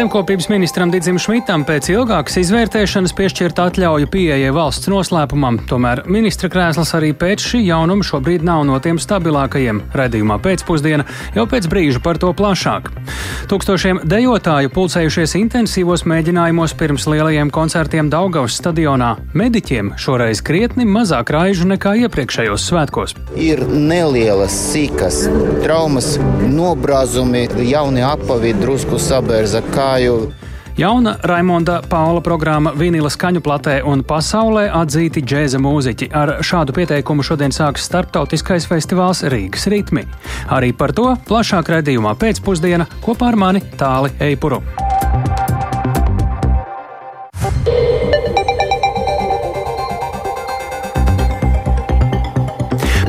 Zemkopības ministram Digim Šmitam pēc ilgākas izvērtēšanas piešķirta atļauju pieejai valsts noslēpumam, tomēr ministra krēsls arī pēc šī jaunuma šobrīd nav no tiem stabilākajiem. Redījumā pēcpusdiena jau pēc brīža par to plašāk. Tūkstošiem dejotāju pulcējušies intensīvos mēģinājumos pirms lielajiem koncertiem Daugavas stadionā. Mediķiem šoreiz krietni mazāk raižu nekā iepriekšējos svētkos. Ir nelielas sīkas traumas, nobrāzumi, jauni apavi drusku sabērza kāju. Jauna Raimonda Paula programma Vinila skaņu platē un pasaulē atzīti džēza mūziķi. Ar šādu pieteikumu šodien sāks starptautiskais festivāls Rīgas ritmi. Arī par to plašāk redzējumā pēcpusdienā kopā ar mani Tāli Eipuru.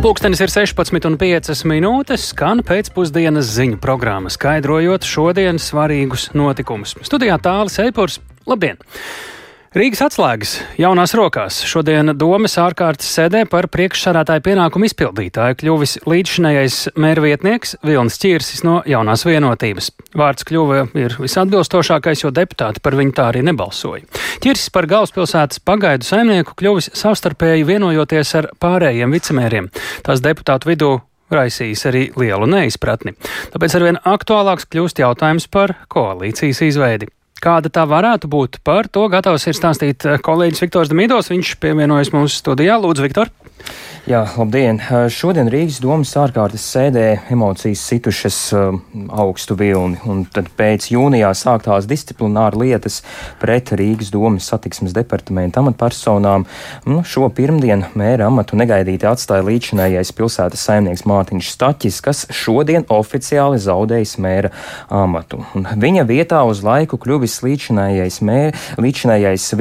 Pūkstens ir 16,5 minūtes, skan pēcpusdienas ziņu programma, skaidrojot šodienas svarīgus notikumus. Studijā tālāk Eipurs. Labdien! Rīgas atslēgas jaunās rokās. Šodien domas ārkārtas sēdē par priekšsādātāju pienākumu izpildītāju kļuvis līdzšinējais mērvietnieks Vilnis Čirsis no jaunās vienotības. Vārds kļuva ir visatbilstošākais, jo deputāti par viņu tā arī nebalsoja. Čirsis par galvaspilsētas pagaidu saimnieku kļuvis savstarpēji vienojoties ar pārējiem vicemēriem. Tās deputātu vidū raisījis arī lielu neizpratni. Tāpēc arvien aktuālāks kļūst jautājums par koalīcijas izveidi. Kāda tā varētu būt? Par to gatavs ir stāstīt eh, kolēģis Viktors Damīdos. Viņš pievienojas mūsu studijā. Lūdzu, Viktor! Jā, labdien! Šodien Rīgas domas ārkārtas sēdē emocijas situšas uh, augstu vilni, un tad pēc jūnijā sāktās disciplināra lietas pret Rīgas domas satiksmes departamenta amatpersonām. Nu, šo pirmdienu mēra amatu negaidīti atstāja līdzinājais pilsētas saimnieks Mārtiņš Staķis, kas šodien oficiāli zaudējis mēra amatu. Un viņa vietā uz laiku kļuvis līdzinājais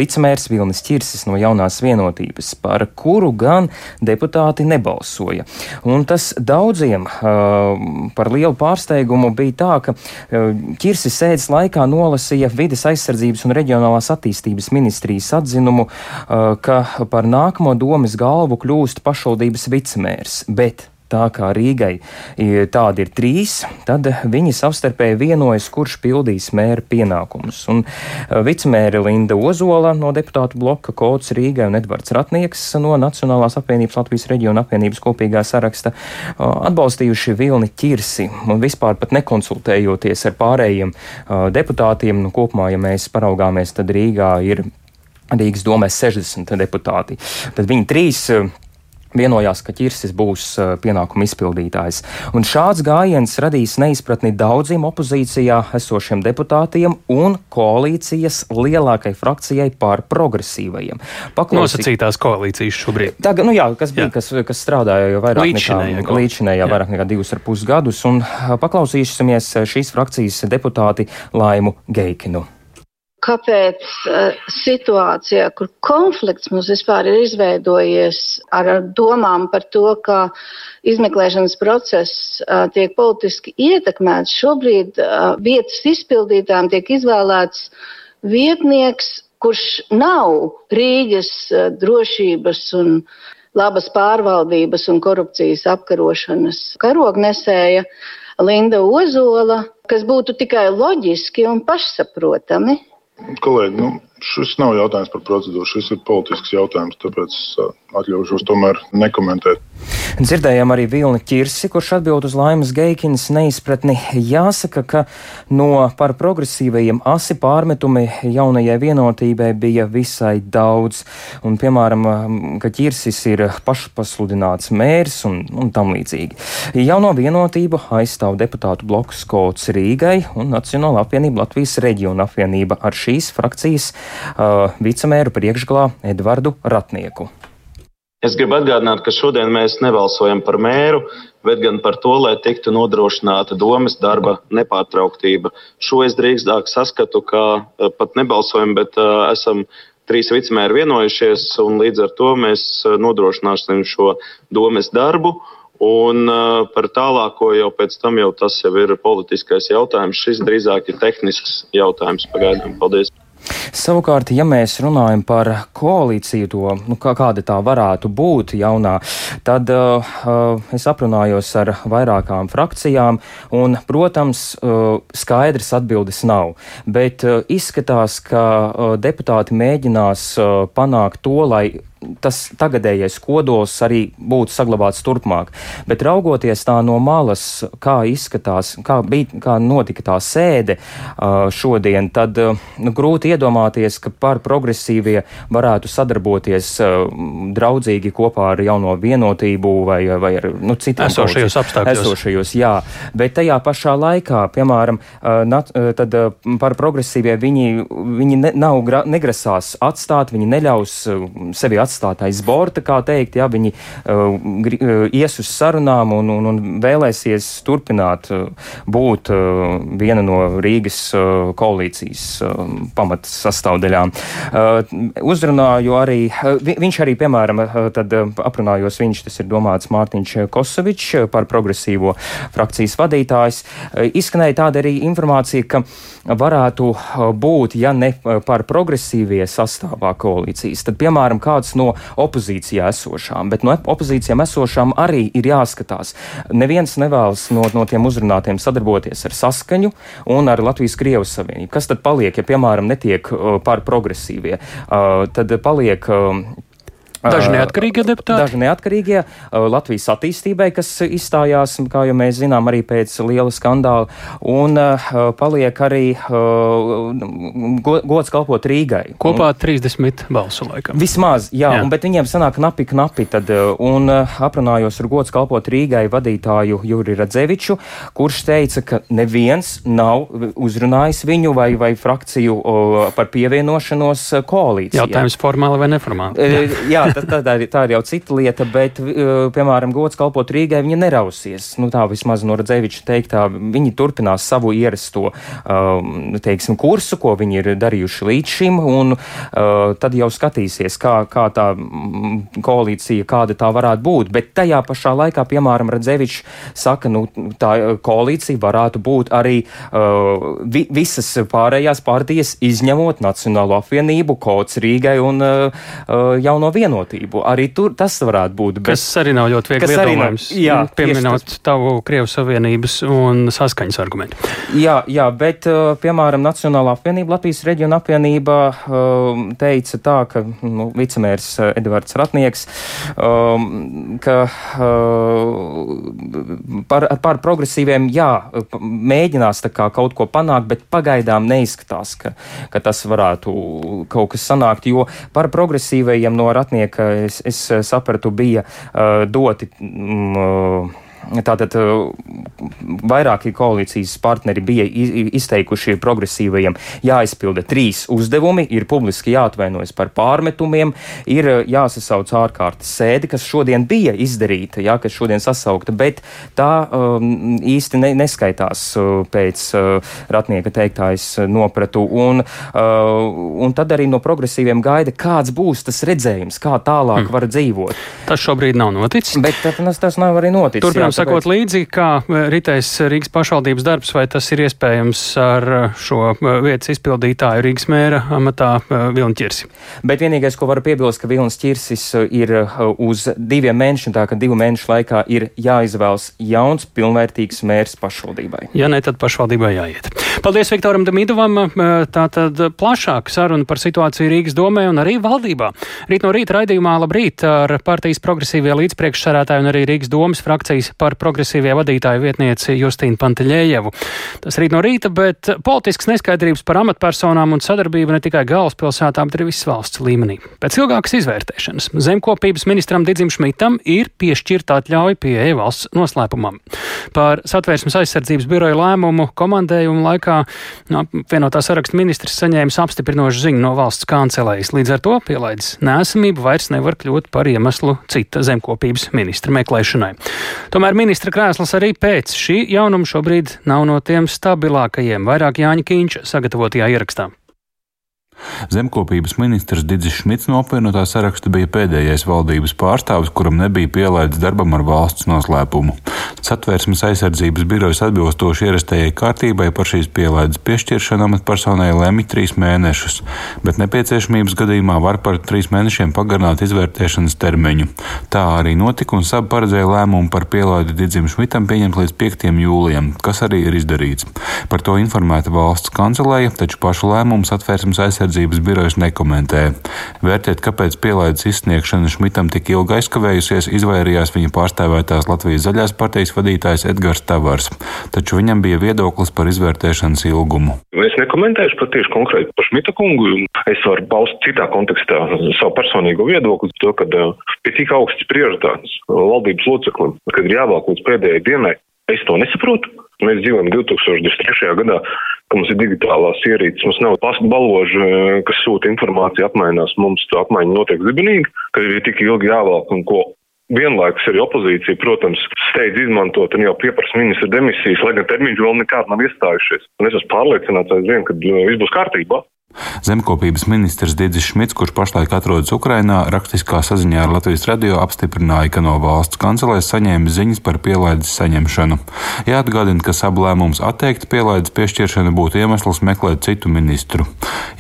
vicemērs Vilnis Čirsis no jaunās vienotības, par kuru gan deputāti nebalsoja. Un tas daudziem uh, par lielu pārsteigumu bija tā, ka uh, Kirsis sēdes laikā nolasīja vides aizsardzības un reģionālās attīstības ministrijas atzinumu, uh, ka par nākamo domas galvu kļūst pašvaldības vicemērs. Bet Tā kā Rīgai tādi ir trīs, tad viņi savstarpēji vienojas, kurš pildīs mēra pienākumus. Un e, vicemēri Linda Ozola no deputātu bloka Kots Rīgai un Edvards Ratnieks no Nacionālās apvienības Latvijas reģiona apvienības kopīgā saraksta atbalstījuši Vilni Ķirsi un vispār pat nekonsultējoties ar pārējiem deputātiem. Nu, kopumā, ja mēs paraugāmies, tad Rīgā ir Rīgas domē 60 deputāti. Tad viņi trīs vienojās, ka ķirsis būs pienākuma izpildītājs. Un šāds gājiens radīs neizpratni daudziem opozīcijā esošiem deputātiem un koalīcijas lielākai frakcijai pār progresīvajiem. Paklausī... Nosacītās koalīcijas šobrīd. Tagad, nu jā, kas bija, jā. kas, kas strādāja jau vairāk līdzinējā, nekā, līdzinējā vairāk nekā divus ar pus gadus, un paklausīsimies šīs frakcijas deputāti Laimu Geikinu kāpēc uh, situācijā, kur konflikts mums vispār ir izveidojies ar, ar domām par to, ka izmeklēšanas process uh, tiek politiski ietekmēts, šobrīd uh, vietas izpildītājiem tiek izvēlēts vietnieks, kurš nav Rīgas drošības un labas pārvaldības un korupcijas apkarošanas karognesēja. Linda Ozola, kas būtu tikai loģiski un pašsaprotami, Kolēģi, nu, šis nav jautājums par procedūru, šis ir politisks jautājums, tāpēc atļaušos tomēr nekomentēt. Dzirdējām arī Vilni Čirsi, kurš atbild uz Laimas Geikinas neizpratni. Jāsaka, ka no par progresīvajiem asi pārmetumi jaunajai vienotībai bija visai daudz. Un, piemēram, ka Čirsis ir pašpasludināts mērs un, un tam līdzīgi. Jauno vienotību aizstāv deputātu bloks Kots Rīgai un Nacionāla apvienība Latvijas reģiona apvienība ar šīs frakcijas uh, vicemēru priekšgalā Edvardu Ratnieku. Es gribu atgādināt, ka šodien mēs nebalsojam par mēru, bet gan par to, lai tiktu nodrošināta domas darba nepārtrauktība. Šo es drīzāk saskatu, ka pat nebalsojam, bet uh, esam trīs vicemēri vienojušies, un līdz ar to mēs nodrošināsim šo domas darbu. Un uh, par tālāko jau pēc tam jau tas jau ir politiskais jautājums. Šis drīzāk ir tehnisks jautājums pagaidām. Paldies! Savukārt, ja mēs runājam par koalīciju, to, nu, kā, kāda tā varētu būt jaunā, tad uh, es aprunājos ar vairākām frakcijām, un, protams, uh, skaidrs atbildes nav. Bet uh, izskatās, ka uh, deputāti mēģinās uh, panākt to, lai tas tagadējais kodols arī būtu saglabāts turpmāk. Bet raugoties tā no malas, kā izskatās, kā, bija, kā notika tā sēde šodien, tad nu, grūti iedomāties, ka par progresīvie varētu sadarboties draudzīgi kopā ar jauno vienotību vai, vai ar nu, citiem esošajos apstākļos. Esošajos, jā, bet tajā pašā laikā, piemēram, nat, tad par progresīvie viņi, viņi ne, nav, negrasās atstāt, viņi neļaus sevi atstāt atstāt aiz borta, kā teikt, ja viņi uh, ies uz sarunām un, un, un vēlēsies turpināt uh, būt uh, viena no Rīgas uh, koalīcijas uh, pamatas sastāvdaļām. Uh, uzrunāju arī, uh, vi, viņš arī, piemēram, uh, tad uh, aprunājos viņš, tas ir domāts Mārtiņš Kosovičs uh, par progresīvo frakcijas vadītājs. Uh, izskanēja tāda arī informācija, ka varētu uh, būt, ja ne par progresīvie sastāvā koalīcijas, tad, piemēram, kāds no opozīcijā esošām, bet no opozīcijām esošām arī ir jāskatās. Neviens nevēlas no, no tiem uzrunātiem sadarboties ar saskaņu un ar Latvijas-Krievijas Savienību. Kas tad paliek, ja, piemēram, netiek uh, par progresīvie? Uh, tad paliek. Uh, Daži neatkarīgie deputāti. Daži neatkarīgie Latvijas attīstībai, kas izstājās, kā jau mēs zinām, arī pēc liela skandāla, un paliek arī gods kalpot Rīgai. Kopā 30 balsu laikam. Vismaz, jā, jā. Un, bet viņiem sanāk knapi, knapi tad, un aprunājos ar gods kalpot Rīgai vadītāju Juri Radzeviču, kurš teica, ka neviens nav uzrunājis viņu vai, vai frakciju par pievienošanos koalīcijai. Jautājums formāli vai neformāli? jā, tā, tā, tā, ir, tā ir jau cita lieta, bet, uh, piemēram, gods kalpot Rīgai, viņa nerausies. Nu, tā vismaz no Radzeviča teiktā, viņi turpinās savu ierasto, um, teiksim, kursu, ko viņi ir darījuši līdz šim, un uh, tad jau skatīsies, kā, kā tā mm, koalīcija, kāda tā varētu būt. Bet tajā pašā laikā, piemēram, Radzevičs saka, nu, tā koalīcija varētu būt arī uh, vi, visas pārējās partijas, izņemot Nacionālo apvienību, Kots Rīgai un uh, jauno vienotību vienotību. Arī tur tas varētu būt. Bet, kas arī nav ļoti viegli iedomājams. Jā, pieminot tavu Krievijas Savienības un saskaņas argumentu. Jā, jā, bet, uh, piemēram, Nacionālā apvienība, Latvijas reģiona apvienība um, teica tā, ka nu, vicemērs uh, Edvards Ratnieks, um, ka uh, par, par progresīviem, jā, mēģinās kā kaut ko panākt, bet pagaidām neizskatās, ka, ka tas varētu kaut kas sanākt, jo par progresīvajiem no Ratnieka ka es, es sapratu, bija uh, doti. Um, Tātad uh, vairāki koalīcijas partneri bija izteikuši progresīvajiem jāizpilda trīs uzdevumi, ir publiski jāatvainojas par pārmetumiem, ir uh, jāsasauc ārkārtas sēdi, kas šodien bija izdarīta, jā, kas šodien sasaukta, bet tā um, īsti ne, neskaitās uh, pēc uh, Ratnieka teiktājas nopratu. Un, uh, un tad arī no progresīviem gaida, kāds būs tas redzējums, kā tālāk hmm. var dzīvot. Tas šobrīd nav noticis. Bet tas, tas nav arī noticis. Turpinām sekot līdzi, kā e, ritēs Rīgas pašvaldības darbs, vai tas ir iespējams ar e, šo e, vietas izpildītāju Rīgas mēra amatā Vilni Čirsi. Bet vienīgais, ko varu piebilst, ka Vilnis Čirsis ir uz diviem mēnešiem, tā ka divu mēnešu laikā ir jāizvēlas jauns, pilnvērtīgs mērs pašvaldībai. Ja ne, tad pašvaldībai jāiet. Paldies Viktoram Damidovam. Tātad plašāk saruna par situāciju Rīgas domē un arī valdībā. Rīt no rīta raidījumā labrīt ar partijas progresīvie līdzpriekšsarētāju un arī Rīgas domas frakcijas par progresīvie vadītāju vietnieci Justīnu Panteļējevu. Tas rīt no rīta, bet politisks neskaidrības par amatpersonām un sadarbību ne tikai galvaspilsētā, bet arī visas valsts līmenī. Pēc ilgākas izvērtēšanas zemkopības ministram Didzim Šmitam ir piešķirta atļauja pieeja valsts noslēpumam. Par satvērsmes aizsardzības biroja lēmumu komandējumu laikā no, vienotā saraksta ministrs saņēmis apstiprinošu ziņu no valsts kancelējas. Līdz ar to pielaidis nēsamību vairs nevar kļūt par iemeslu cita zemkopības ministra meklēšanai. Tomēr ministra krēsls arī pēc šī jaunuma šobrīd nav no tiem stabilākajiem, vairāk Jāņa Kīņša sagatavotajā ierakstā. Zemkopības ministrs Digis Šmits no apvienotā saraksta bija pēdējais valdības pārstāvis, kuram nebija pielaids darbam ar valsts noslēpumu. Satvērsmes aizsardzības birojas atbilstoši ierastajai kārtībai par šīs pielaides piešķiršanu amatpersonai lemj trīs mēnešus, bet nepieciešamības gadījumā var par trīs mēnešiem pagarināt izvērtēšanas termiņu. Tā arī notika un saba paredzēja lēmumu par pielaidi Digim Šmitam pieņemt līdz 5. jūlijam, kas arī ir izdarīts. Par to informēta valsts kancelēja, taču pašu lēmumu satvērsmes aizsardzības birojas nekomentē. Vērtēt, kāpēc pielaides izsniegšana Šmitam tik ilgi aizkavējusies, izvairījās viņa pārstāvētās Latvijas zaļās partijas vadītājs Edgars Tavars, taču viņam bija viedoklis par izvērtēšanas ilgumu. Es nekomentēšu par tieši konkrēti par Šmita kungu. Es varu paust citā kontekstā savu personīgo viedokli, to, ka pie tik augstas prioritātes valdības loceklim, kad ir jāvēl līdz pēdējai dienai, es to nesaprotu. Mēs dzīvojam 2023. gadā, ka mums ir digitālās ierīces, mums nav pastu balvožu, kas sūta informāciju, apmainās. Mums tā apmaiņa notiek zibinīgi, ka ir tik ilgi jāvelk un ko vienlaikus arī opozīcija, protams, steidz izmantot un jau pieprasa ministra demisijas, lai gan termiņš vēl nekādi nav iestājušies. Un es esmu pārliecināts aizvien, ka viss būs kārtībā. Zemkopības ministrs Digis Šmits, kurš pašlaik atrodas Ukrainā, rakstiskā saziņā ar Latvijas radio apstiprināja, ka no valsts kancelēs saņēma ziņas par pielaides saņemšanu. Jāatgādina, ka ablēmums atteikt pielaides piešķiršanu būtu iemesls meklēt citu ministru.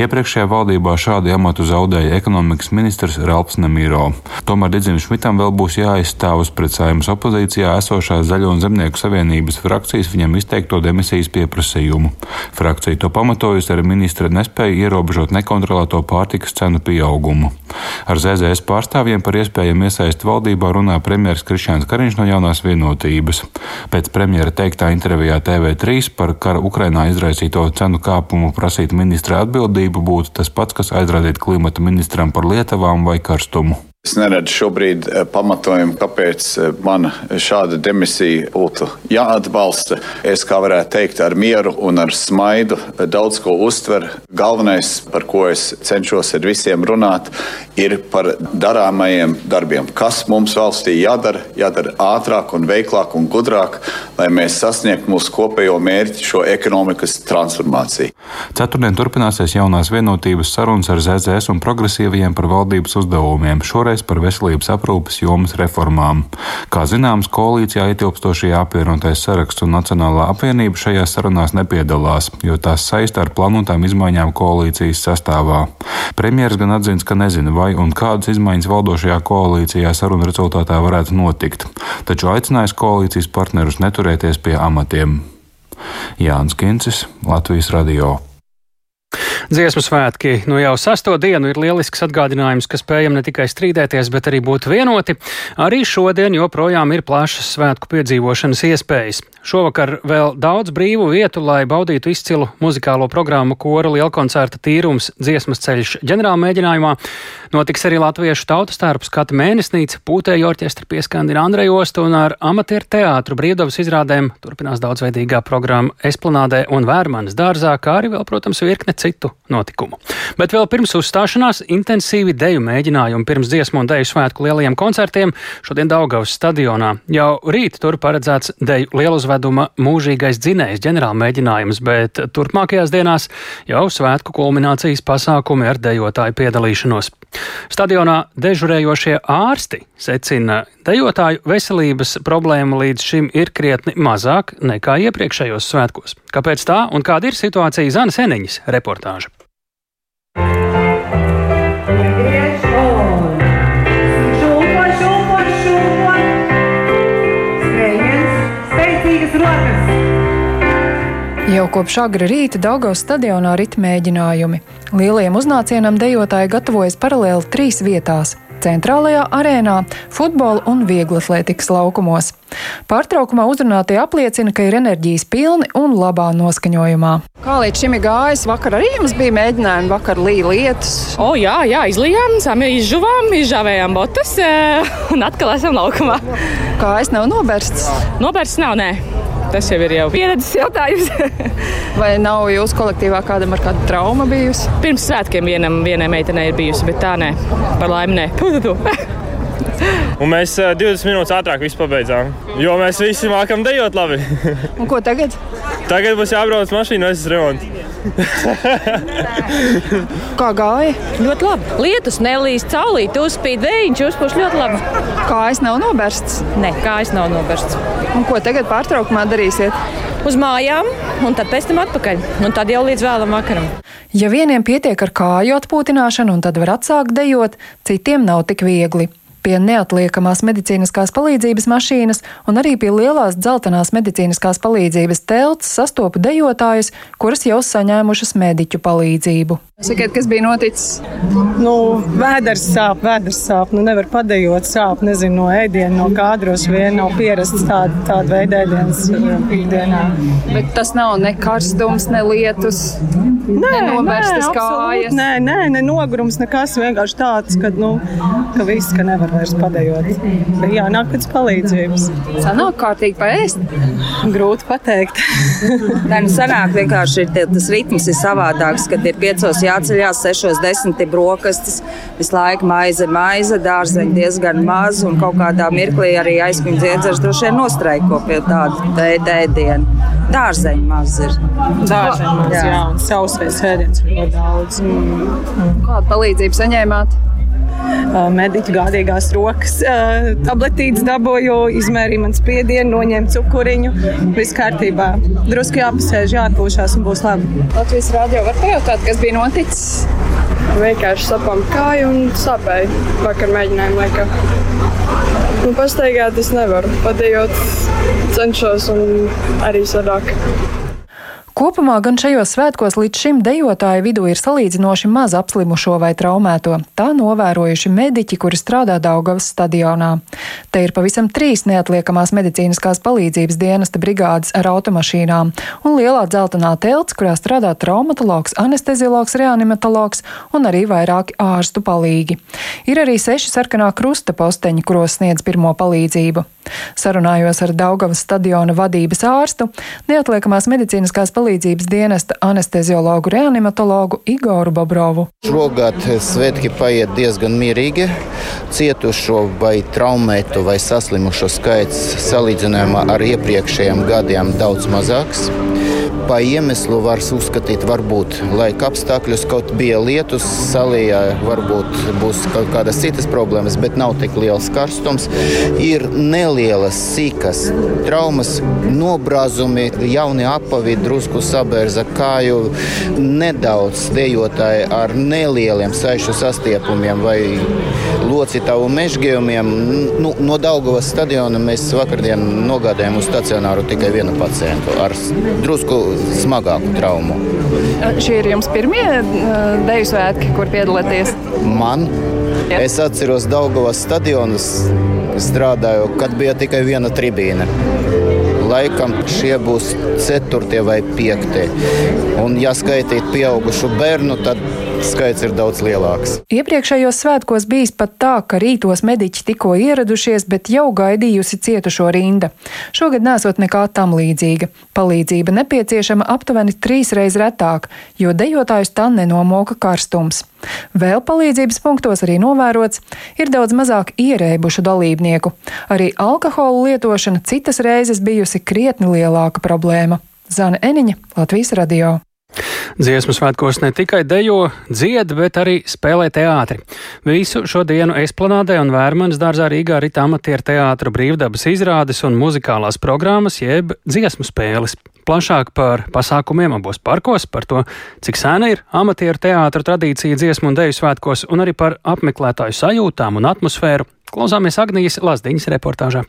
Iepriekšējā valdībā šādu amatu zaudēja ekonomikas ministrs Ralps Nemīro. Tomēr Digim Šmitam vēl būs jāizstāvas pret saimas opozīcijā esošā Zaļo un Zemnieku savienības frakcijas viņam izteikto demisijas pieprasījumu. Frakcija to pamatojusi ar ministra nespēju ierobežot nekontrolēto pārtikas cenu pieaugumu. Ar ZZS pārstāvjiem par iespējamu iesaisti valdībā runā premjerministrs Krišņāns Kariņš no jaunās vienotības. Pēc premjera teiktā intervijā TV3 par kara Ukrainā izraisīto cenu kāpumu prasīt ministra atbildību būtu tas pats, kas aizrādīt klimata ministram par lietavām vai karstumu. Es neredzu šobrīd eh, pamatojumu, kāpēc eh, man šāda demisija būtu jāatbalsta. Es, kā varētu teikt, ar mieru un ar smaidu eh, daudz ko uztver. Galvenais, par ko es cenšos ar visiem runāt, ir par darāmajiem darbiem. Kas mums valstī jādara, jādara ātrāk un veiklāk un gudrāk, lai mēs sasniegtu mūsu kopējo mērķi, šo ekonomikas transformāciju. Ceturtdien turpināsies jaunās vienotības sarunas ar ZZS un progresīvajiem par valdības uzdevumiem. Šoreiz šoreiz par veselības aprūpes jomas reformām. Kā zināms, koalīcijā ietilpstošie apvienotais saraksts un Nacionālā apvienība šajās sarunās nepiedalās, jo tās saista ar plānotām izmaiņām koalīcijas sastāvā. Premjeras gan atzins, ka nezina, vai un kādas izmaiņas valdošajā koalīcijā sarunu rezultātā varētu notikt, taču aicinājis koalīcijas partnerus neturēties pie amatiem. Jānis Kincis, Latvijas Radio. Dziesmu svētki nu jau sesto dienu ir lielisks atgādinājums, ka spējam ne tikai strīdēties, bet arī būt vienoti. Arī šodien joprojām ir plašas svētku piedzīvošanas iespējas. Šovakar vēl daudz brīvu vietu, lai baudītu izcilu muzikālo programmu kora lielkoncerta tīrums dziesmas ceļš ģenerāla mēģinājumā. Notiks arī latviešu tautas tērps Kata mēnesnīca, pūtēju orķestra pieskandina Andrejostu un ar amatieru teātru brīvdabas izrādēm turpinās daudzveidīgā programma Esplanādē un Vērmanas dārzā, kā arī vēl, protams, virkne citu notikumu. Bet vēl pirms uzstāšanās intensīvi deju mēģinājumi pirms dziesmu un deju svētku lielajiem koncertiem šodien Daugavas stadionā. Jau rīt tur paredzēts deju lieluzveduma mūžīgais dzinējs ģenerāla mēģinājums, bet turpmākajās dienās jau svētku kulminācijas pasākumi ar dejotāju piedalīšanos. Stadionā dežurējošie ārsti secina, dejotāju veselības problēma līdz šim ir krietni mazāk nekā iepriekšējos svētkos. Kāpēc tā un kāda ir situācija Zanes Eniņas reportāža? Jau kopš agra rīta Daugavas stadionā rit mēģinājumi. Lielajam uznācienam dejotāji gatavojas paralēli trīs vietās - centrālajā arēnā, futbola un vieglatlētikas laukumos. Pārtraukumā uzrunātie apliecina, ka ir enerģijas pilni un labā noskaņojumā. Kā līdz šim ir gājis? Vakar arī jums bija mēģinājumi, vakar līja lietus. O, jā, jā, izlijām, sami izžuvām, izžāvējām botas un atkal esam laukumā. Kājas nav nobērstas? Nobērstas nav, nē. Tas jau ir jau pieredzes jautājums. Vai nav jūsu kolektīvā kādam ar kādu traumu bijusi? Pirms svētkiem vienam, vienai meitenei ir bijusi, bet tā nē, par laimi nē. Un mēs 20 minūtes ātrāk visu pabeidzām. Jo mēs visi mākam dejot labi. Un ko tagad? Tagad būs jābrauc mašīna aizsas remontu. Kā gāja? Ļoti labi. Lietus nelīst, caulīt, uzspīd vējiņš, uzpūš ļoti labi. Kājas nav noberstas? Nē, kājas nav noberstas. Un ko tagad pārtraukumā darīsiet? Uz mājām, un tad pēc tam atpakaļ. Un tad jau līdz vēlam vakaram. Ja vieniem pietiek ar kāju atpūtināšanu un tad var atsākt dejot, citiem nav tik viegli. Pie neatliekamās medicīniskās palīdzības mašīnas un arī pie lielās dzeltenās medicīniskās palīdzības telts sastopu dejotājus, kuras jau saņēmušas mediķu palīdzību. Sakiet, kas bija noticis? Nu, vēders sāp, vēders sāp. Nu, nevar padējot sāp, nezinu, no ēdiena, no kā droši vien nav pierasts tāda, tāda veida ēdienas uh, ikdienā. Bet tas nav ne karstums, ne lietus, nē, ne novērstas nē, kājas. Nē, nē, ne nogrums, nekas vienkārši tāds, ka, nu, ka viss, ka nevar vairs padējot. Bet jānāk pēc palīdzības. Sanāk kārtīgi paēst? Grūti pateikt. Nē, nu sanāk vienkārši ir tas ritms ir savādāks, kad ir piecos jāceļās, sešos desmit ir brokastis, visu laiku maize, maize, dārzeņi diezgan maz, un kaut kādā mirklī arī aizkuņa dziedzers droši vien nostraiko pie tāda ēdiena. Dārzeņi maz ir. Dārzeņi maz, jā, jā un sausais ēdiens ir ļoti daudz. Mm. Kādu palīdzību saņēmāt? Mediķu gādīgās rokas. Tabletītes dabūju, izmērīju man spiedienu, noņēmu cukuriņu. Viss kārtībā. Drusku jāpasēž, jāatpūšās un būs labi. Latvijas rādio var pajautāt, kas bija noticis? Vienkārši sapām kāju un sāpēju. Vakar mēģinājumu laikā. Nu, pastaigāt es nevaru. Padējot cenšos un arī sadāk. Kopumā gan šajos svētkos līdz šim dejotāju vidū ir salīdzinoši maz apslimušo vai traumēto. Tā novērojuši mediķi, kuri strādā Daugavas stadionā. Te ir pavisam trīs neatliekamās medicīniskās palīdzības dienesta brigādes ar automašīnām un lielā dzeltenā telts, kurā strādā traumatologs, anesteziologs, reanimatologs un arī vairāki ārstu palīgi. Ir arī seši sarkanā krusta posteņi, kuros sniedz pirmo palīdzību. Sarunājos ar Daugavas stadiona vadības ārstu, neatliekamās medicīniskās palīdzības dienesta anesteziologu reanimatologu Igoru Bobrovu. Šogad svētki paiet diezgan mierīgi. Cietušo vai traumētu vai saslimušo skaits salīdzinājumā ar iepriekšējiem gadiem daudz mazāks. Pa iemeslu var uzskatīt, varbūt laika apstākļus, kaut bija lietus, salijā varbūt būs kaut kādas citas problēmas, bet nav tik liels karstums. Ir nelielas, sīkas traumas, nobrāzumi, jauni apavi, drusku sabērza kāju, nedaudz dejotāji ar nelieliem saišu sastiepumiem vai locītavu mežģījumiem. Nu, no Daugavas stadiona mēs vakardien nogādājām uz stacionāru tikai vienu pacientu ar drusku smagāku traumu. Šie ir jums pirmie deju svētki, kur piedalāties? Man. Jā. Es atceros Daugavas stadionus, strādāju, kad bija tikai viena tribīne. Laikam šie būs ceturtie vai piektie. Un, ja skaitīt pieaugušu bērnu, tad skaits ir daudz lielāks. Iepriekšējos svētkos bijis pat tā, ka rītos mediķi tikko ieradušies, bet jau gaidījusi cietušo rinda. Šogad nesot nekā tam līdzīga. Palīdzība nepieciešama aptuveni trīsreiz retāk, jo dejotājus tā nenomoka karstums. Vēl palīdzības punktos arī novērots, ir daudz mazāk ierēbušu dalībnieku. Arī alkohola lietošana citas reizes bijusi krietni lielāka problēma. Zana Eniņa, Latvijas radio. Dziesmu svētkos ne tikai dejo, dzied, bet arī spēlē teātri. Visu šo dienu Esplanādē un Vērmanas dārzā Rīgā rit amatieru teātra brīvdabas izrādes un muzikālās programmas, jeb dziesmu spēles. Plašāk par pasākumiem abos parkos, par to, cik sena ir amatieru teātra tradīcija dziesmu un deju svētkos, un arī par apmeklētāju sajūtām un atmosfēru, klausāmies Agnijas Lazdiņas reportāžā.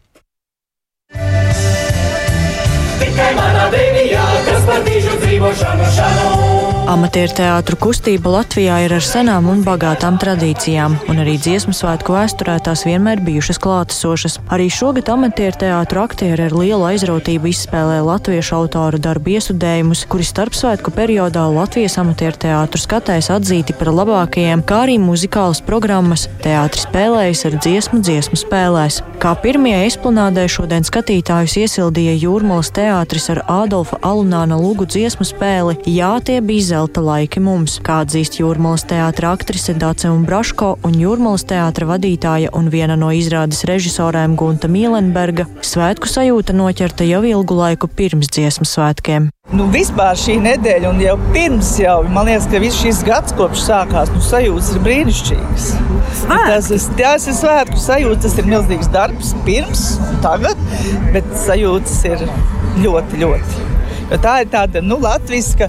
Tikai manā dēļā, kas par tīžu dzīvošanu šanu. Amatieru teātru kustība Latvijā ir ar senām un bagātām tradīcijām, un arī dziesmu svētku vēsturē tās vienmēr bijušas klātesošas. Arī šogad amatieru teātru aktieri ar lielu aizrautību izspēlē latviešu autoru darbu iesudējumus, kuri starpsvētku periodā Latvijas amatieru teātru skatēs atzīti par labākajiem, kā arī muzikālas programmas teātris spēlējas ar dziesmu dziesmu spēlēs. Kā pirmie esplanādē šodien skatītājus iesildīja Jūrmalas teātris ar Ādolfa Alunāna lugu dziesmu spēli Jā, tie bija zelta laiki mums, kā atzīst Jūrmalas teātra aktrise Dace un Braško un Jūrmalas teātra vadītāja un viena no izrādes režisorēm Gunta Mīlenberga. Svētku sajūta noķerta jau ilgu laiku pirms dziesmu svētkiem. Nu, vispār šī nedēļa, un jau pirms, jau, man liekas, ka viss šis gads kopš sākās, nu, sajūtas ir brīnišķīgas. Tas ir, tas ir svētku sajūta, tas ir milzīgs darbs pirms, tagad, bet sajūtas ir ļoti, ļoti. Jo tā ir tāda nu, latviešu,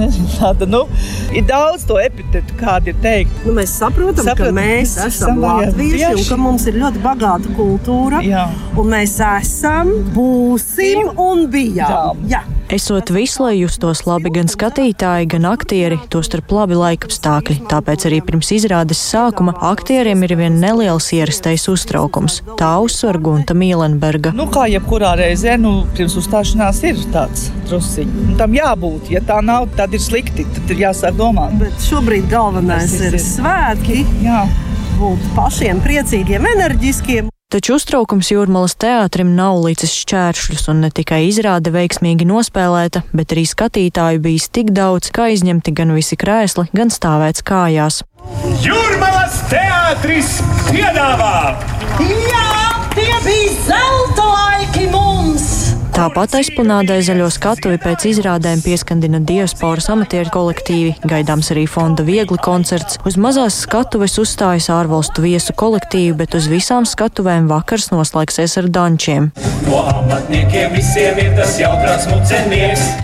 nezinu, tāda nu, ir daudz to epitetu, kādi ir teikt. Nu, mēs saprotam, Saprot, ka mēs esam latvieši un ka mums ir ļoti bagāta kultūra. Jā. Un mēs esam, būsim un bijām. Jā. Jā. Esot visu, lai justos labi gan skatītāji, gan aktieri, tostarp labi laikapstākļi. Tāpēc arī pirms izrādes sākuma aktieriem ir vien neliels ierastais uztraukums. Tā uzsver Gunta Mīlenberga. Nu, kā jebkurā reizē, nu, pirms uzstāšanās ir tāds trusiņš. Tam jābūt. Ja tā nav, tad ir slikti. Tad ir jāsāk domāt. Bet šobrīd galvenais ir, ir svētki. Jā. Būt pašiem priecīgiem, enerģiskiem. Taču uztraukums jūrmalas teātrim nav līdzis šķēršļus, un ne tikai izrāde veiksmīgi nospēlēta, bet arī skatītāju bijis tik daudz, ka aizņemti gan visi krēsli, gan stāvēts kājās. Jūrmalas teātris piedāvā! Jā, tie bija zelta! Tāpat aizplunādai zaļo skatuvi pēc izrādēm pieskandina diasporas amatieru kolektīvi, gaidāms arī fonda viegli koncerts. Uz mazās skatuves uzstājas ārvalstu viesu kolektīvi, bet uz visām skatuvēm vakars noslēgsies ar dančiem. No.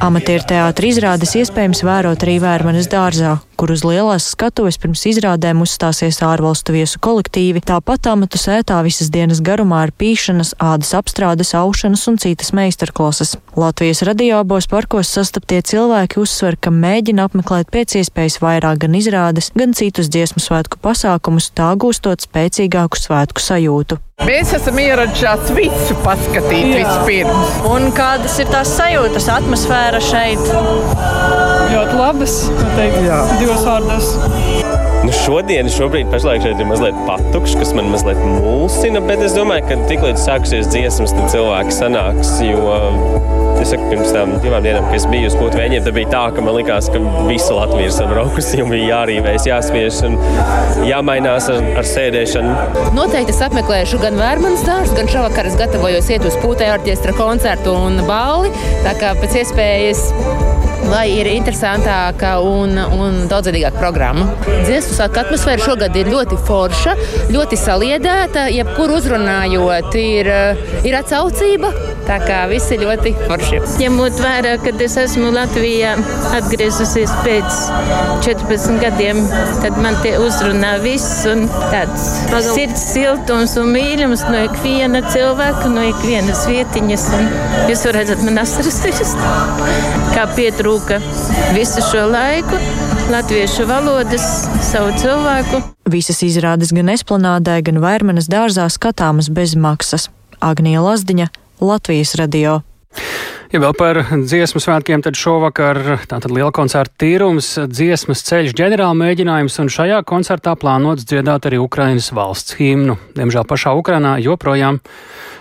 Amatieru teātra izrādes iespējams vērot arī Vērmanes dārzā, kur uz lielās skatuves pirms izrādēm uzstāsies ārvalstu viesu kolektīvi. Tāpat amatu sētā visas dienas garumā ir pīšanas, ādas apstrādes, aušanas un citas meistars meistarklases. Latvijas radioabos parkos sastaptie cilvēki uzsver, ka mēģina apmeklēt pēc iespējas vairāk gan izrādes, gan citus dziesmu svētku pasākumus, tā gūstot spēcīgāku svētku sajūtu. Mēs esam ieradušies visu paskatīt Jā. vispirms. Un kādas ir tās sajūtas, atmosfēra šeit? Ļoti labas, teikt, divos vārdos. Nu šodien, šobrīd, pašlaik šeit ir mazliet patukšs, kas man mazliet mulsina, bet es domāju, ka tiklīdz sāksies dziesmas, tad cilvēki sanāks. Jo es saku, pirms tam divām dienām, kad es biju uz Putvēņiem, tad bija tā, ka man likās, ka visa Latvija ir sabraukusi un bija jārīvēs, jāspiež un jāmainās ar, ar sēdēšanu. Noteikti es apmeklēšu gan Vērmanas dārstu, gan šovakar es gatavojos iet uz Pūtē orķestra koncertu un balli. Tā kā pēc iespējas lai ir interesantāka un, un daudzveidīgāka programma. Dziesmu sākuma atmosfēra šogad ir ļoti forša, ļoti saliedēta. Jebkur uzrunājot, ir, ir atsaucība. Tā kā viss ir ļoti forši. Ņemot vērā, ka es esmu Latvijā atgriezusies pēc 14 gadiem, tad man tie uzrunā viss un tāds sirds siltums un mīlums no ikviena cilvēka, no ikvienas vietiņas. Un jūs varat redzēt, man asaras ir kā pietrūkst trūka visu šo laiku latviešu valodas, savu cilvēku. Visas izrādes gan esplanādē, gan vērmenes dārzā skatāmas bez maksas. Agnija Lazdiņa, Latvijas radio. Ja vēl par dziesmu svētkiem, tad šovakar tātad liela koncerta tīrums, dziesmas ceļš ģenerāla mēģinājums, un šajā koncertā plānots dziedāt arī Ukrainas valsts himnu. Diemžēl pašā Ukrainā joprojām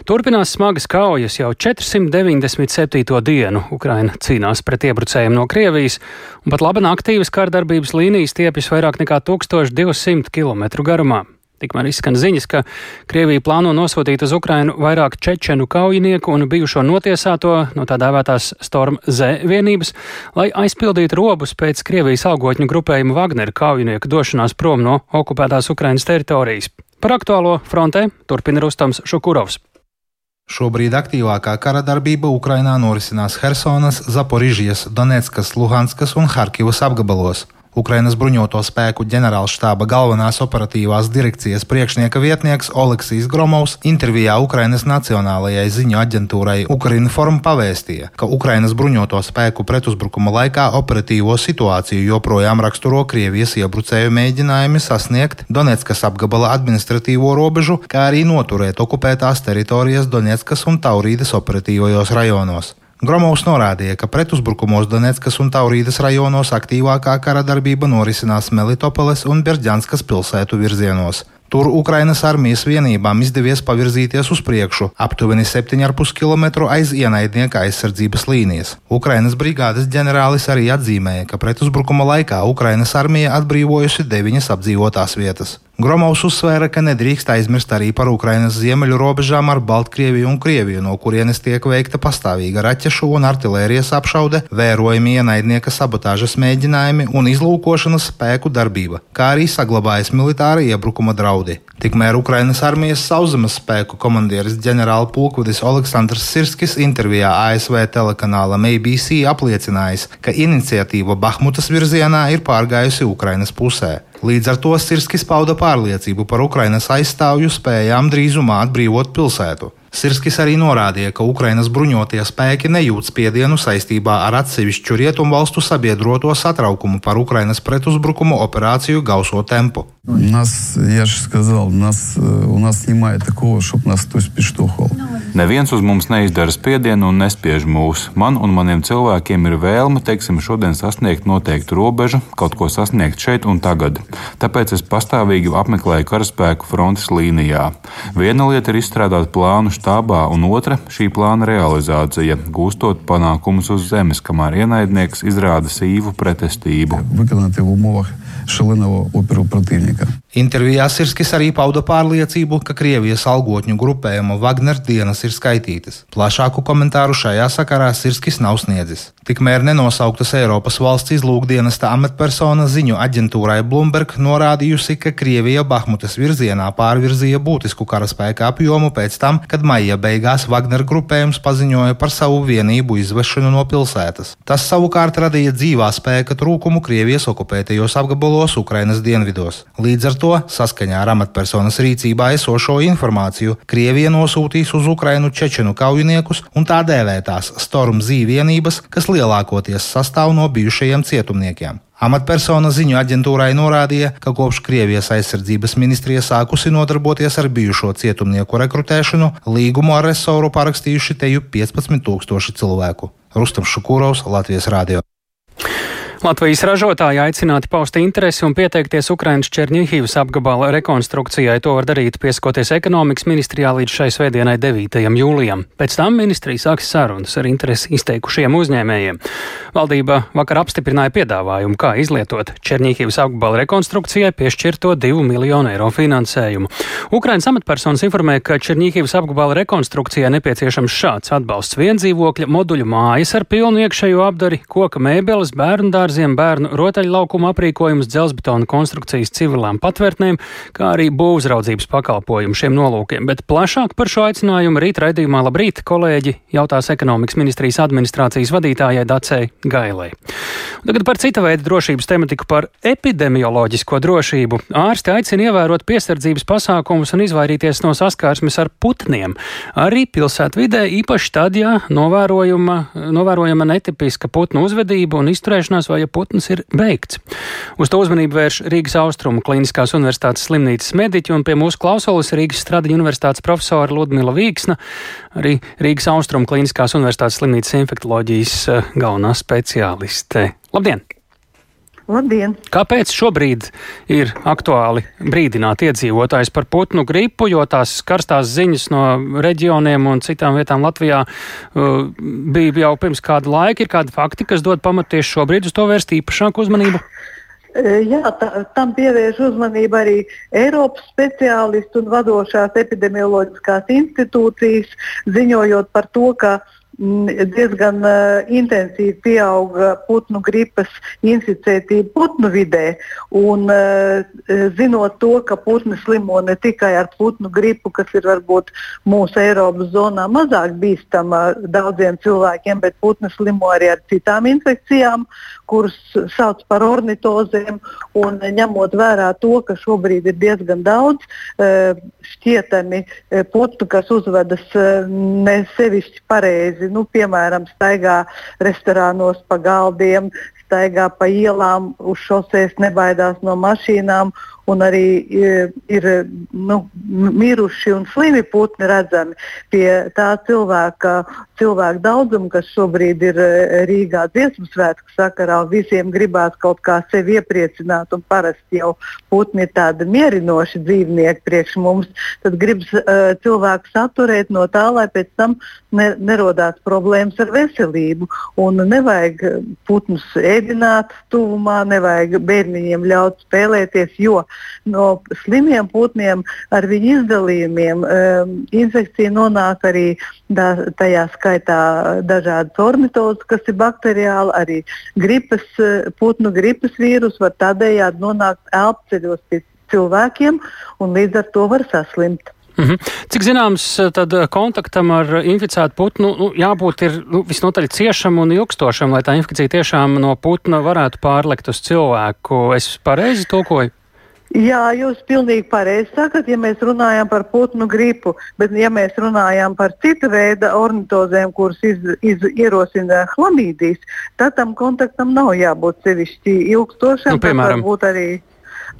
turpinās smagas kaujas jau 497. dienu. Ukraina cīnās pret iebrucējiem no Krievijas, un pat labi aktīvas kārdarbības līnijas tiepjas vairāk nekā 1200 km garumā. Tikmēr izskan ziņas, ka Krievija plāno nosūtīt uz Ukrainu vairāk čečenu kaujinieku un bijušo notiesāto no tā dēvētās Storm Z vienības, lai aizpildītu robus pēc Krievijas algotņu grupējuma Wagner kaujinieku došanās prom no okupētās Ukrainas teritorijas. Par aktuālo frontē turpina Rustams Šukurovs. Šobrīd aktīvākā kara darbība Ukrainā norisinās Helsonas, Zaporižijas, Donetskas, Luhanskas un Harkivas apgabalos. Ukrainas bruņoto spēku ģenerālštāba galvenās operatīvās direkcijas priekšnieka vietnieks Oleksijs Gromovs intervijā Ukrainas Nacionālajai ziņu aģentūrai Ukrinform pavēstīja, ka Ukrainas bruņoto spēku pretuzbrukuma laikā operatīvo situāciju joprojām raksturo Krievijas iebrucēju mēģinājumi sasniegt Donetskas apgabala administratīvo robežu, kā arī noturēt okupētās teritorijas Donetskas un Taurīdas operatīvajos rajonos. Gromovs norādīja, ka pretuzbrukumos Donetskas un Taurīdas rajonos aktīvākā kara darbība norisinās Melitopoles un Berģanskas pilsētu virzienos. Tur Ukrainas armijas vienībām izdevies pavirzīties uz priekšu aptuveni 7,5 km aiz ienaidnieka aizsardzības līnijas. Ukrainas brigādes ģenerālis arī atzīmēja, ka pretuzbrukuma laikā Ukrainas armija atbrīvojusi deviņas apdzīvotās vietas. Gromovs uzsvēra, ka nedrīkst aizmirst arī par Ukrainas ziemeļu robežām ar Baltkrieviju un Krieviju, no kurienes tiek veikta pastāvīga raķešu un artērijas apšaude, vērojami ienaidnieka sabotāžas mēģinājumi un izlūkošanas spēku darbība, kā arī saglabājas militāra iebrukuma draudi. Tikmēr Ukrainas armijas sauszemes spēku komandieris ģenerālpulkvedis Aleksandrs Sirskis intervijā ASV telekanālam ABC apliecinājis, ka iniciatīva Bahmutas virzienā ir pārgājusi Ukrainas pusē. Līdz ar to Sirskis pauda pārliecību par Ukrainas aizstāvju spējām drīzumā atbrīvot pilsētu. Sirskis arī norādīja, ka Ukrainas bruņotie spēki nejūt spiedienu saistībā ar atsevišķu rietumvalstu sabiedroto satraukumu par Ukrainas pretuzbrukumu operāciju gauso tempu. Нас, я же сказал, нас, у нас немає такого, щоб нас хтось підштовхував. Neviens uz mums neizdara spiedienu un nespiež mūs. Man un maniem cilvēkiem ir vēlme, teiksim, šodien sasniegt noteiktu robežu, kaut ko sasniegt šeit un tagad. Tāpēc es pastāvīgi apmeklēju karaspēku frontes līnijā. Viena lieta ir izstrādāt plānu štābā, un otra - šī plāna realizācija, gūstot panākumus uz zemes, kamēr ienaidnieks izrāda sīvu pretestību. Ja, šalenavu upuru protivnika. Intervijā Sirskis arī pauda pārliecību, ka Krievijas algotņu grupējuma Wagner dienas ir skaitītas. Plašāku komentāru šajā sakarā Sirskis nav sniedzis. Tikmēr nenosauktas Eiropas valsts izlūkdienesta amatpersona ziņu aģentūrai Bloomberg norādījusi, ka Krievija Bahmutas virzienā pārvirzīja būtisku karaspēka apjomu pēc tam, kad maija beigās Wagner grupējums paziņoja par savu vienību izvešanu no pilsētas. Tas savukārt radīja dzīvā spēka trūkumu Krievijas okupētajos apgabalos Ukrainas dienvidos. Līdz ar to, saskaņā ar amatpersonas rīcībā esošo informāciju, Krievija nosūtīs uz Ukrainu čečenu kaujiniekus un tā dēvētās Storm Z vienības, kas lielākoties sastāv no bijušajiem cietumniekiem. Amatpersona ziņu aģentūrai norādīja, ka kopš Krievijas aizsardzības ministrija sākusi nodarboties ar bijušo cietumnieku rekrutēšanu, līgumu ar resoru parakstījuši teju 15 tūkstoši cilvēku. Rustam Šukūrovs, Latvijas Rādio. Latvijas ražotāji aicināti paust interesi un pieteikties Ukrainas Černihīvas apgabala rekonstrukcijai. To var darīt pieskoties ekonomikas ministrijā līdz šai svētdienai 9. jūlijam. Pēc tam ministrija sāks sarunas ar interesi izteikušiem uzņēmējiem. Valdība vakar apstiprināja piedāvājumu, kā izlietot Černihīvas apgabala rekonstrukcijai piešķirto 2 miljonu eiro finansējumu. Ukrainas amatpersonas informē, ka Černihīvas apgabala rekonstrukcijai nepieciešams šāds atbalsts viendzīvokļa moduļu mājas ar pilnu iekšējo apdari, koka mēbeles, bērnu dārza dārziem, bērnu rotaļlaukuma aprīkojums, dzelzbetona konstrukcijas civilām patvērtnēm, kā arī būvzraudzības pakalpojumu šiem nolūkiem. Bet plašāk par šo aicinājumu rīt raidījumā labrīt kolēģi jautās ekonomikas ministrijas administrācijas vadītājai Dacei Gailai. Tagad par cita veida drošības tematiku par epidemioloģisko drošību. Ārsti aicina ievērot piesardzības pasākumus un izvairīties no saskarsmes ar putniem. Arī pilsētvidē īpaši tad, ja novērojama, novērojama netipiska putnu uzvedība un izturēšanās vai ja putns ir beigts. Uz to uzmanību vērš Rīgas Austrumu Kliniskās universitātes slimnīcas mediķi un pie mūsu klausulas Rīgas Stradiņa universitātes profesora Ludmila Vīksna, arī Rīgas Austrumu Kliniskās universitātes slimnīcas infektoloģijas eh, galvenā speciāliste. Labdien! Labdien! Kāpēc šobrīd ir aktuāli brīdināt iedzīvotājus par putnu gripu, jo tās karstās ziņas no reģioniem un citām vietām Latvijā uh, bija jau pirms kāda laika, ir kādi fakti, kas dod pamatu tieši šobrīd uz to vērst īpašāku uzmanību? E, jā, tā, tam pievērš uzmanību arī Eiropas speciālisti un vadošās epidemioloģiskās institūcijas, ziņojot par to, ka uh, diezgan uh, intensīvi pieauga putnu gripas inficētība putnu vidē. Un, uh, zinot to, ka putni slimo ne tikai ar putnu gripu, kas ir varbūt mūsu Eiropas zonā mazāk bīstama daudziem cilvēkiem, bet putni slimo arī ar citām infekcijām, kuras sauc par ornitozēm. Un, ņemot vērā to, ka šobrīd ir diezgan daudz uh, šķietami putnu, kas uzvedas ne sevišķi pareizi nu, piemēram, staigā restorānos pa galdiem, nestaigā pa ielām, uz šoseis nebaidās no mašīnām un arī ir nu, miruši un slimi putni redzami pie tā cilvēka, cilvēka daudzuma, kas šobrīd ir e, Rīgā dziesmu svētku sakarā. Visiem gribās kaut kā sevi iepriecināt, un parasti jau putni ir tādi mierinoši dzīvnieki priekš mums. Tad gribas uh, cilvēku saturēt no tā, lai pēc tam ne, nerodās problēmas ar veselību. Un nevajag putnus ēdināt tuvumā, nevajag bērniņiem ļaut spēlēties, jo no slimiem putniem ar viņu izdalījumiem um, infekcija nonāk arī da, tajā skaitā dažādas ornitozes, kas ir bakteriāli, arī gripas, putnu gripas vīrus var tādējādi nonākt elpceļos pie cilvēkiem un līdz ar to var saslimt. -hmm. Cik zināms, tad kontaktam ar inficētu putnu nu, jābūt ir, nu, visnotaļ ciešam un ilgstošam, lai tā infekcija tiešām no putna varētu pārlekt uz cilvēku. Es pareizi tulkoju? Jā, jūs pilnīgi pareizi sakat, ja mēs runājam par putnu gripu, bet ja mēs runājam par citu veidu ornitozēm, kuras iz, iz, ierosina chlamīdijas, tad tam kontaktam nav jābūt sevišķi ilgstošam. Nu, piemēram, arī,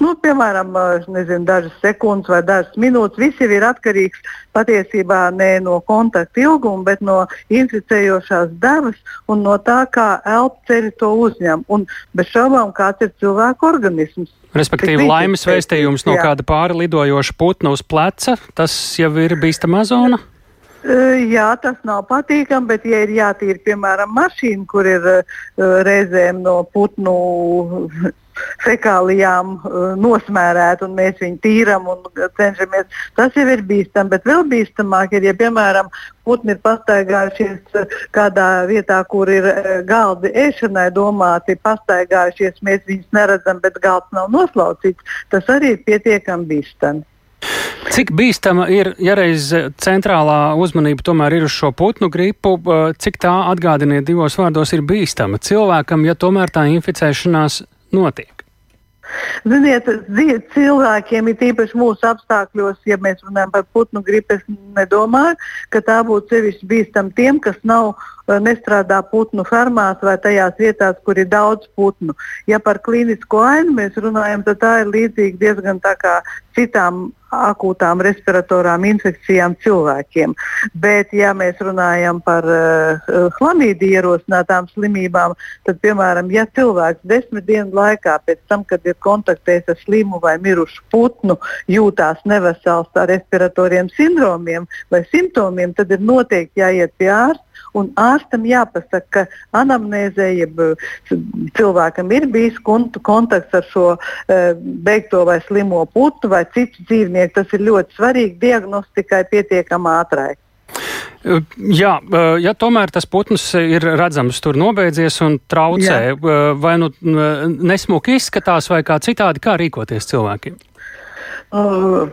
nu, piemēram nezinu, dažas sekundes vai dažas minūtes. Viss ir atkarīgs patiesībā ne no kontakta ilguma, bet no inficējošās devas un no tā, kā elpceļi to uzņem. Un bez šaubām, kāds ir cilvēka organisms. Respektīvi, laimes vēstījums no jā. kāda pāri lidojoša putna uz pleca, tas jau ir bīstama zona. Jā, tas nav patīkami, bet, ja ir jātīra, piemēram, mašīna, kur ir uh, reizēm no putnu fekālijām uh, nosmērēta un mēs viņu tīram un cenšamies. Tas jau ir bīstami, bet vēl bīstamāk ir, ja, piemēram, putni ir pastaigājušies uh, kādā vietā, kur ir uh, galdi ēšanai domāti, pastaigājušies, mēs viņus neredzam, bet galds nav noslaucīts. Tas arī ir pietiekami bīstami. Cik bīstama ir, ja reiz centrālā uzmanība tomēr ir uz šo putnu gripu, cik tā atgādiniet divos vārdos ir bīstama cilvēkam, ja tomēr tā inficēšanās notiek? Ziniet, cilvēkiem ir īpaši mūsu apstākļos, ja mēs runājam par putnu gripu, es nedomāju, ka tā būtu sevišķi bīstama tiem, kas nav nestrādā putnu fermās vai tajās vietās, kur ir daudz putnu. Ja par klīnisko ainu mēs runājam, tad tā ir līdzīga diezgan tā kā citām akūtām respiratorām infekcijām cilvēkiem. Bet, ja mēs runājam par uh, chlamīdiju ierosinātām slimībām, tad, piemēram, ja cilvēks desmit dienu laikā pēc tam, kad ir kontaktējis ar slimu vai mirušu putnu, jūtās nevesels ar respiratoriem sindromiem vai simptomiem, tad ir noteikti jāiet pie ārsta un ārstam jāpasaka, ka anamnēzē, jeb cilvēkam ir bijis kontakts ar šo e, beigto vai slimo putnu vai citu dzīvnieku. Tas ir ļoti svarīgi diagnostikai pietiekami ātrai. Jā, ja tomēr tas putns ir redzams tur nobeidzies un traucē, Jā. vai nu nesmuki izskatās, vai kā citādi, kā rīkoties cilvēkiem? Uh,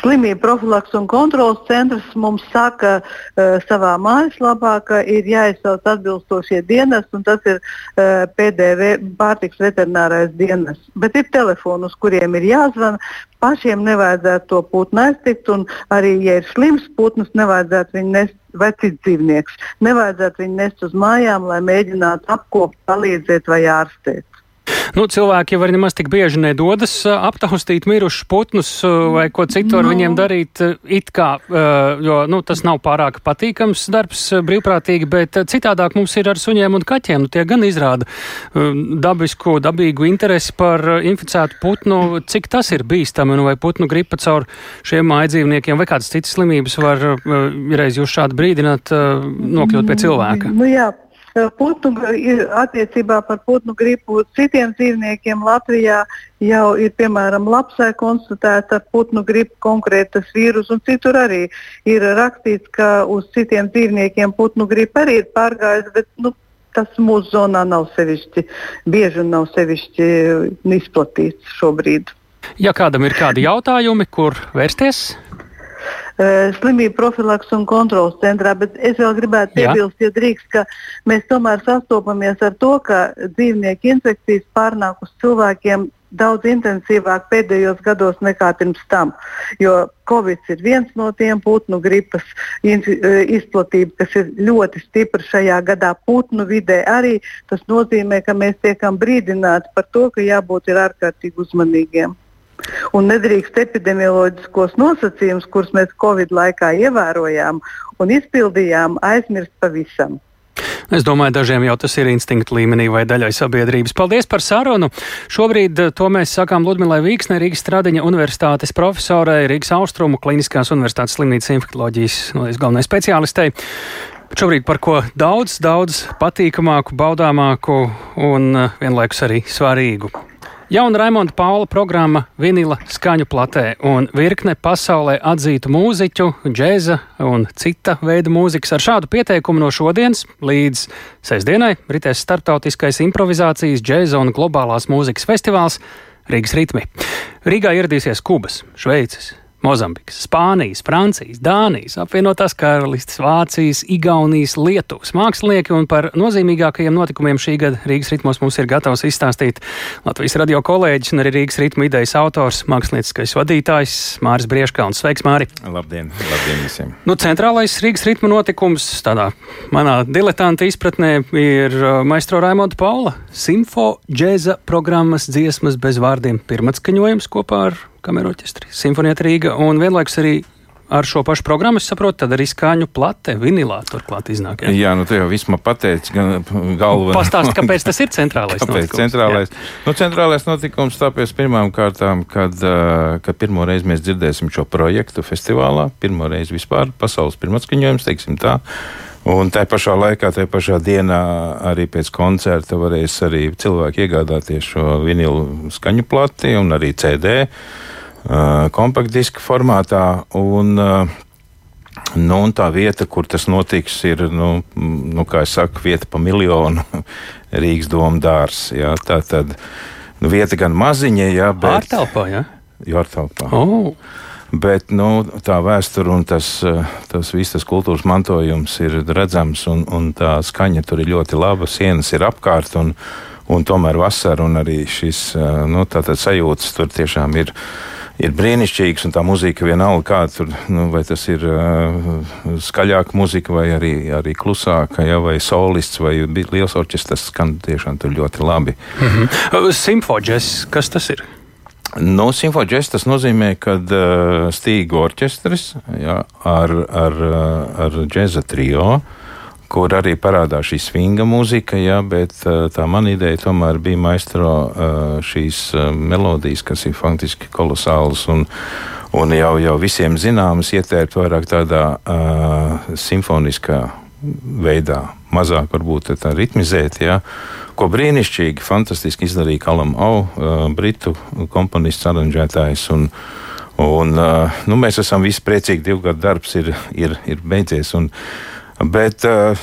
slimību profilaks un kontrols centrs mums saka uh, savā mājaslapā, ka ir jāizsauc atbilstošie dienas, un tas ir uh, PDV pārtiks veterinārais dienas. Bet ir telefoni, uz kuriem ir jāzvana. Pašiem nevajadzētu to putnu aiztikt, un arī, ja ir slims putns, nevajadzētu viņu nest vai cits dzīvnieks. Nevajadzētu viņu nest uz mājām, lai mēģinātu apkopot, palīdzēt vai ārstēt. Nu, cilvēki arī nemaz tik bieži nedodas aptaustīt mirušus putnus vai ko citu ar no. viņiem darīt. It kā, jo nu, tas nav pārāk patīkams darbs brīvprātīgi, bet citādāk mums ir ar suņiem un kaķiem. Nu, tie gan izrāda dabisku, dabīgu interesi par inficētu putnu, cik tas ir bīstami, nu, vai putnu gripa caur šiem mājdzīvniekiem vai kādas citas slimības var, reiz jūs šādi brīdināt, nokļūt pie cilvēka. Nu, jā. Putnu, attiecībā par putnu gripu citiem dzīvniekiem Latvijā jau ir piemēram lapsai konstatēta putnu gripu konkrētas vīrus, un citur arī ir rakstīts, ka uz citiem dzīvniekiem putnu gripa arī ir pārgājusi, bet nu, tas mūsu zonā nav sevišķi bieži un nav sevišķi izplatīts šobrīd. Ja kādam ir kādi jautājumi, kur vērsties? Uh, slimību profilaks un kontrolas centrā, bet es vēl gribētu piebilst, ja drīkst, ka mēs tomēr sastopamies ar to, ka dzīvnieku infekcijas pārnāk uz cilvēkiem daudz intensīvāk pēdējos gados nekā pirms tam. Jo Covid ir viens no tiem putnu gripas e, izplatība, kas ir ļoti stipra šajā gadā putnu vidē. Arī tas nozīmē, ka mēs tiekam brīdināti par to, ka jābūt ārkārtīgi uzmanīgiem. Un nedrīkst epidemioloģiskos nosacījumus, kurus mēs Covid laikā ievērojām un izpildījām, aizmirst pavisam. Es domāju, dažiem jau tas ir instinkta līmenī vai daļai sabiedrības. Paldies par sarunu. Šobrīd eh, to mēs sakām Ludmilai Vīksnē, Rīgas Stradiņa universitātes profesorai, Rīgas Austrumu Kliniskās universitātes slimnīcas infektuoloģijas no, galvenai speciālistei. Šobrīd par ko daudz, daudz patīkamāku, baudāmāku un eh, vienlaikus arī svarīgu. Jauna Raimonda Paula programma Vinila skaņu platē un virkne pasaulē atzītu mūziķu, džēza un cita veida mūzikas ar šādu pieteikumu no šodienas līdz sestdienai ritēs starptautiskais improvizācijas, džēza un globālās mūzikas festivāls Rīgas ritmi. Rīgā ieradīsies Kubas, Šveices, Mozambikas, Spānijas, Francijas, Dānijas, apvienotās karalistes, Vācijas, Igaunijas, Lietuvas mākslinieki un par nozīmīgākajiem notikumiem šī gada Rīgas ritmos mums ir gatavs izstāstīt Latvijas radio kolēģis un arī Rīgas ritmu idejas autors, mākslinieckais vadītājs Māris Brieškauns. Sveiks, Māri! Labdien, labdien visiem! Nu, centrālais Rīgas ritmu notikums tādā manā diletanta izpratnē ir uh, maestro Raimonda Paula simfo džēza programmas dziesmas bez vārdiem pirmatskaņojums kopā ar kameroķestri, simfonieta Rīga un vienlaikus arī ar šo pašu programmu, es saprotu, tad arī skaņu plate, vinilā turklāt iznāk. Jā, jā nu te jau vismaz pateici, gan galva. Pastāst, kāpēc tas ir centrālais kāpēc notikums? Centrālais, jā. nu, centrālais notikums tāpēc pirmām kārtām, kad, kad pirmo reizi mēs dzirdēsim šo projektu festivālā, pirmo reizi vispār pasaules pirmatskaņojums, teiksim tā. Un tā pašā laikā, tajā pašā dienā, arī pēc koncerta varēs arī cilvēki iegādāties šo vinilu skaņu plati un arī CD kompaktdiska formātā. Un, Nu, un tā vieta, kur tas notiks, ir, nu, nu, kā jau saku, vieta pa miljonu Rīgas domu dārs. Jā, tā tad nu, vieta gan maziņa, jā, bet. Ārtelpā, jā? Jā, ārtelpā. Oh. Bet nu, tā vēsture un tas, tas viss tas kultūras mantojums ir redzams, un, un tā skaņa tur ir ļoti laba, sienas ir apkārt, un, un tomēr vasara un arī šis nu, sajūtas tur tiešām ir. Ir brīnišķīgs, un tā mūzika vienalga, kāda tur, nu, vai tas ir uh, skaļāka mūzika, vai arī, arī klusāka, ja, vai solists, vai liels orķestris, tas skan tiešām tur ļoti labi. Mm -hmm. Simfoģis, kas tas ir? Nu, Simfoģis tas nozīmē, ka uh, stīgu orķestris jā, ar, ar, ar džēza trio, kur arī parādās šī svinga mūzika, jā, bet tā man ideja tomēr bija maistro šīs melodijas, kas ir faktiski kolosālas un, un jau, jau visiem zināmas, ietērpt vairāk tādā uh, simfoniskā veidā, mazāk varbūt tā ritmizēt. Jā. Ko brīnišķīgi, fantastiski izdarīja Kalam Au, uh, britu komponists, aranžētājs. Un, un, uh, nu, mēs esam visi priecīgi, divu gadu darbs ir, ir, ir beidzies. Un, uh, Bet uh,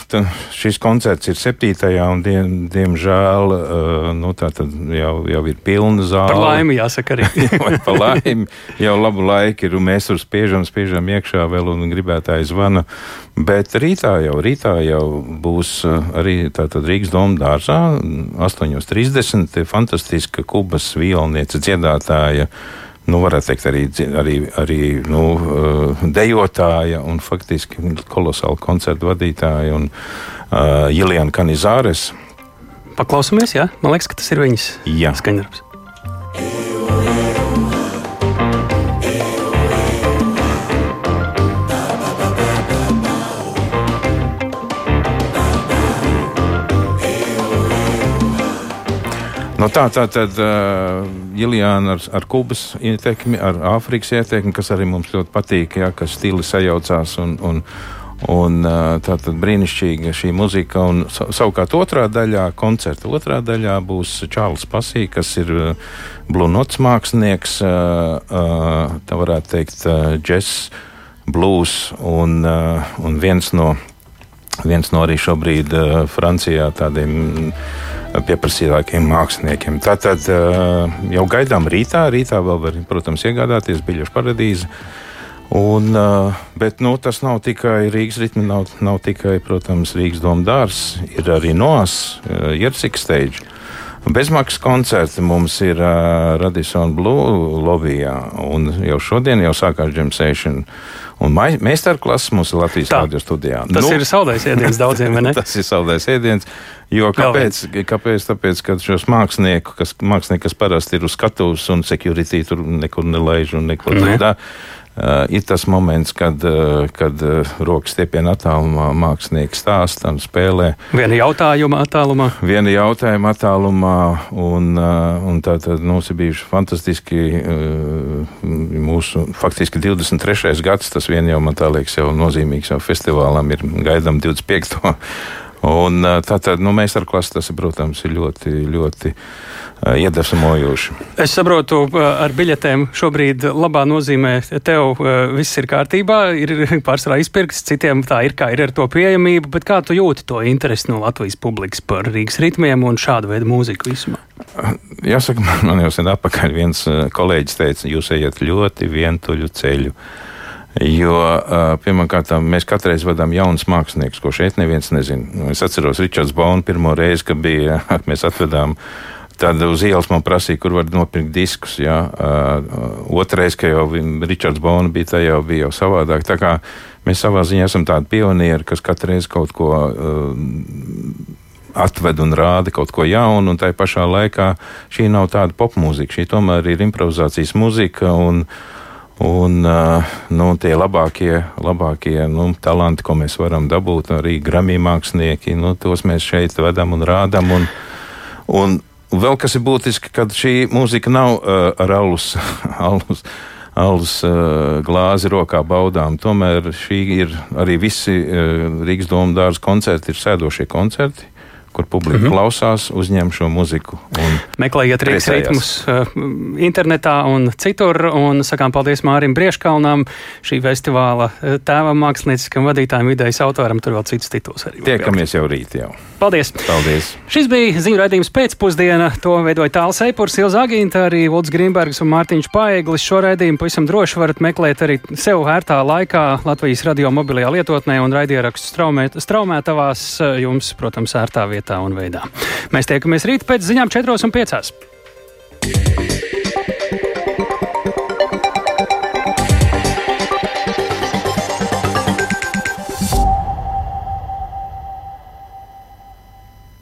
šis koncerts ir 7. un, diem, diemžēl, uh, nu, tā jau, jau ir pilna zāle. Par laimi, jāsaka, arī. par laimi jau labu laiku ir, un mēs tur spiežam, spiežam iekšā vēl, un gribētāji zvana. Bet rītā jau, rītā jau būs arī tātad Rīgas doma dārzā 8.30. fantastiska kubas vielniece dziedātāja nu, varētu teikt, arī, arī, arī nu, uh, dejotāja un faktiski kolosāla koncertu vadītāja un uh, Jiliana Kanizāres. Paklausāmies, jā? Man liekas, ka tas ir viņas skaņdarbs. No tā, tā tad uh, Ilijāna ar, ar Kubas ietekmi, ar Āfrikas ietekmi, kas arī mums ļoti patīk, ja, ka stili sajaucās un, un, un tā tad brīnišķīga šī muzika. Un, savukārt otrā daļā, koncerta otrā daļā būs Čārlis Pasī, kas ir Blunots mākslinieks, tā varētu teikt, džess, blues un, un viens no, viens no arī šobrīd uh, Francijā tādiem pieprasītākiem māksliniekiem. Tātad jau gaidām rītā. Rītā vēl var, protams, iegādāties biļešu paradīzi. Un, bet nu, tas nav tikai Rīgas ritmi, nav, nav tikai, protams, Rīgas doma dārzs, ir arī NOAS, Jersikas steidžs. Bezmaksas koncerti mums ir uh, Radisson Blue lobbyjā, un jau šodien jau sākās džemsēšana. Un meistarklases mums ir Latvijas radio studijā. Tas nu, ir saldais ēdiens daudziem, vai ne? tas ir saldais ēdiens. Jo kāpēc? kāpēc? Tāpēc, ka šos mākslinieku, kas, mākslinieki, kas parasti ir uz skatuves un security tur nekur nelaiž un neko. Ne. Uh, ir tas moments, kad, uh, kad uh, rokas stiepienā attālumā mākslinieks stāsta un spēlē. Viena jautājuma attālumā. Viena jautājuma attālumā, un, uh, un tā tad mums ir bijuši fantastiski uh, mūsu faktiski 23. gads, tas vien jau man tā liekas jau nozīmīgs jau festivālam ir gaidām 25. Un, tātad nu, mēs ar klasi tas, protams, ir ļoti, ļoti iedvesmojoši. Es saprotu, ar biļetēm šobrīd labā nozīmē tev viss ir kārtībā, ir pārsvarā izpirkts, citiem tā ir, kā ir ar to pieejamību, bet kā tu jūti to interesi no Latvijas publikas par Rīgas ritmiem un šādu veidu mūziku vismā? Jāsaka, man jau sen atpakaļ viens kolēģis teica, jūs ejat ļoti vientuļu ceļu. Jo, pirmkārt, mēs katru reizi vadām jaunus māksliniekus, ko šeit neviens nezina. Es atceros Ričards Baunu pirmo reizi, kad bija, mēs atvedām. Tad uz ielas man prasīja, kur var nopirkt diskus. Jā. Uh, Otrais, ka jau Ričards Bona bija, tā jau bija jau savādāk. Tā kā mēs savā ziņā esam tādi pionieri, kas katru reizi kaut ko uh, atved un rāda kaut ko jaunu, un tā pašā laikā šī nav tāda popmūzika. Šī tomēr ir improvizācijas mūzika. Un, uh, Un nu, tie labākie, labākie nu, talanti, ko mēs varam dabūt, arī grammy mākslinieki, nu, tos mēs šeit vedam un rādām. Un, un vēl kas ir būtiski, kad šī mūzika nav uh, ar alus. alus alus uh, glāzi rokā baudām. Tomēr šī ir arī visi uh, Rīgas domu dārza koncerti, ir sēdošie koncerti kur publika mm -hmm. klausās, uzņem šo muziku. Meklējiet Rīgas ritmus uh, internetā un citur. Un sakām paldies Mārim Brieškalnam, šī festivāla uh, tēvam, mākslinieckam vadītājam, idejas autoram. Tur vēl citus tituls arī. Tiekamies jau rīt jau. Paldies! Paldies! Šis bija ziņu raidījums pēcpusdiena. To veidoja Tāls Eipurs, Ilza Agīnta, arī Volds Grimbergs un Mārtiņš Paeglis. Šo raidījumu pavisam droši varat meklēt arī sev ērtā laikā Latvijas radio mobilajā lietotnē un raidierakstu straumētavās jums, protams, ērtā vietā vietā un veidā. Mēs tiekamies rīt pēc ziņām 4 un 5.